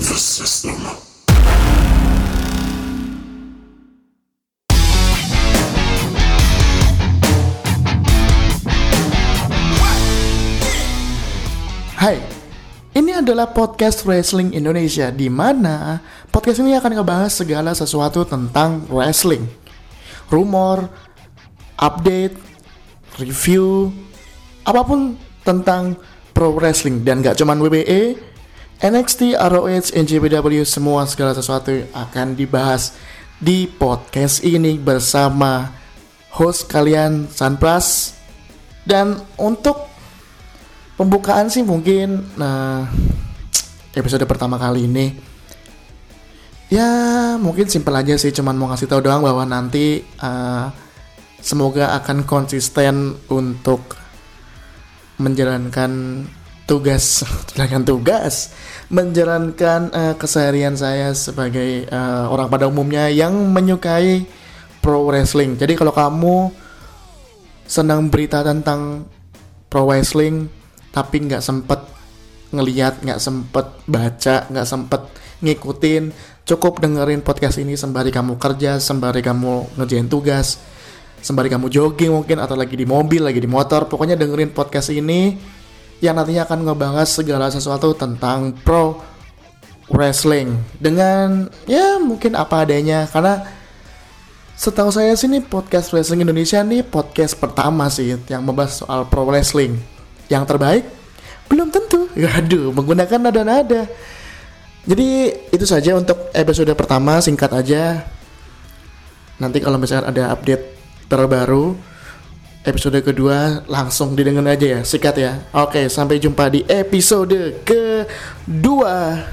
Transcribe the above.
system. Hai, ini adalah podcast Wrestling Indonesia di mana podcast ini akan ngebahas segala sesuatu tentang wrestling. Rumor, update, review, apa pun tentang pro wrestling dan gak cuman WWE, NXT, ROH, NJPW semua segala sesuatu akan dibahas di podcast ini bersama host kalian Sanpras dan untuk pembukaan sih mungkin nah episode pertama kali ini ya mungkin simpel aja sih cuman mau ngasih tahu doang bahwa nanti uh, semoga akan konsisten untuk menjalankan tugas menjalankan tugas menjalankan uh, keseharian saya sebagai uh, orang pada umumnya yang menyukai pro wrestling. Jadi kalau kamu senang berita tentang pro wrestling tapi nggak sempet ngeliat nggak sempet baca nggak sempet ngikutin cukup dengerin podcast ini sembari kamu kerja sembari kamu ngerjain tugas sembari kamu jogging mungkin atau lagi di mobil lagi di motor pokoknya dengerin podcast ini yang nantinya akan ngebahas segala sesuatu tentang pro wrestling dengan ya mungkin apa adanya karena setahu saya sih nih podcast wrestling Indonesia nih podcast pertama sih yang membahas soal pro wrestling yang terbaik belum tentu. Waduh, menggunakan nada-nada. Jadi itu saja untuk episode pertama singkat aja. Nanti kalau misalnya ada update terbaru episode kedua langsung didengar aja ya, sikat ya. Oke, sampai jumpa di episode kedua.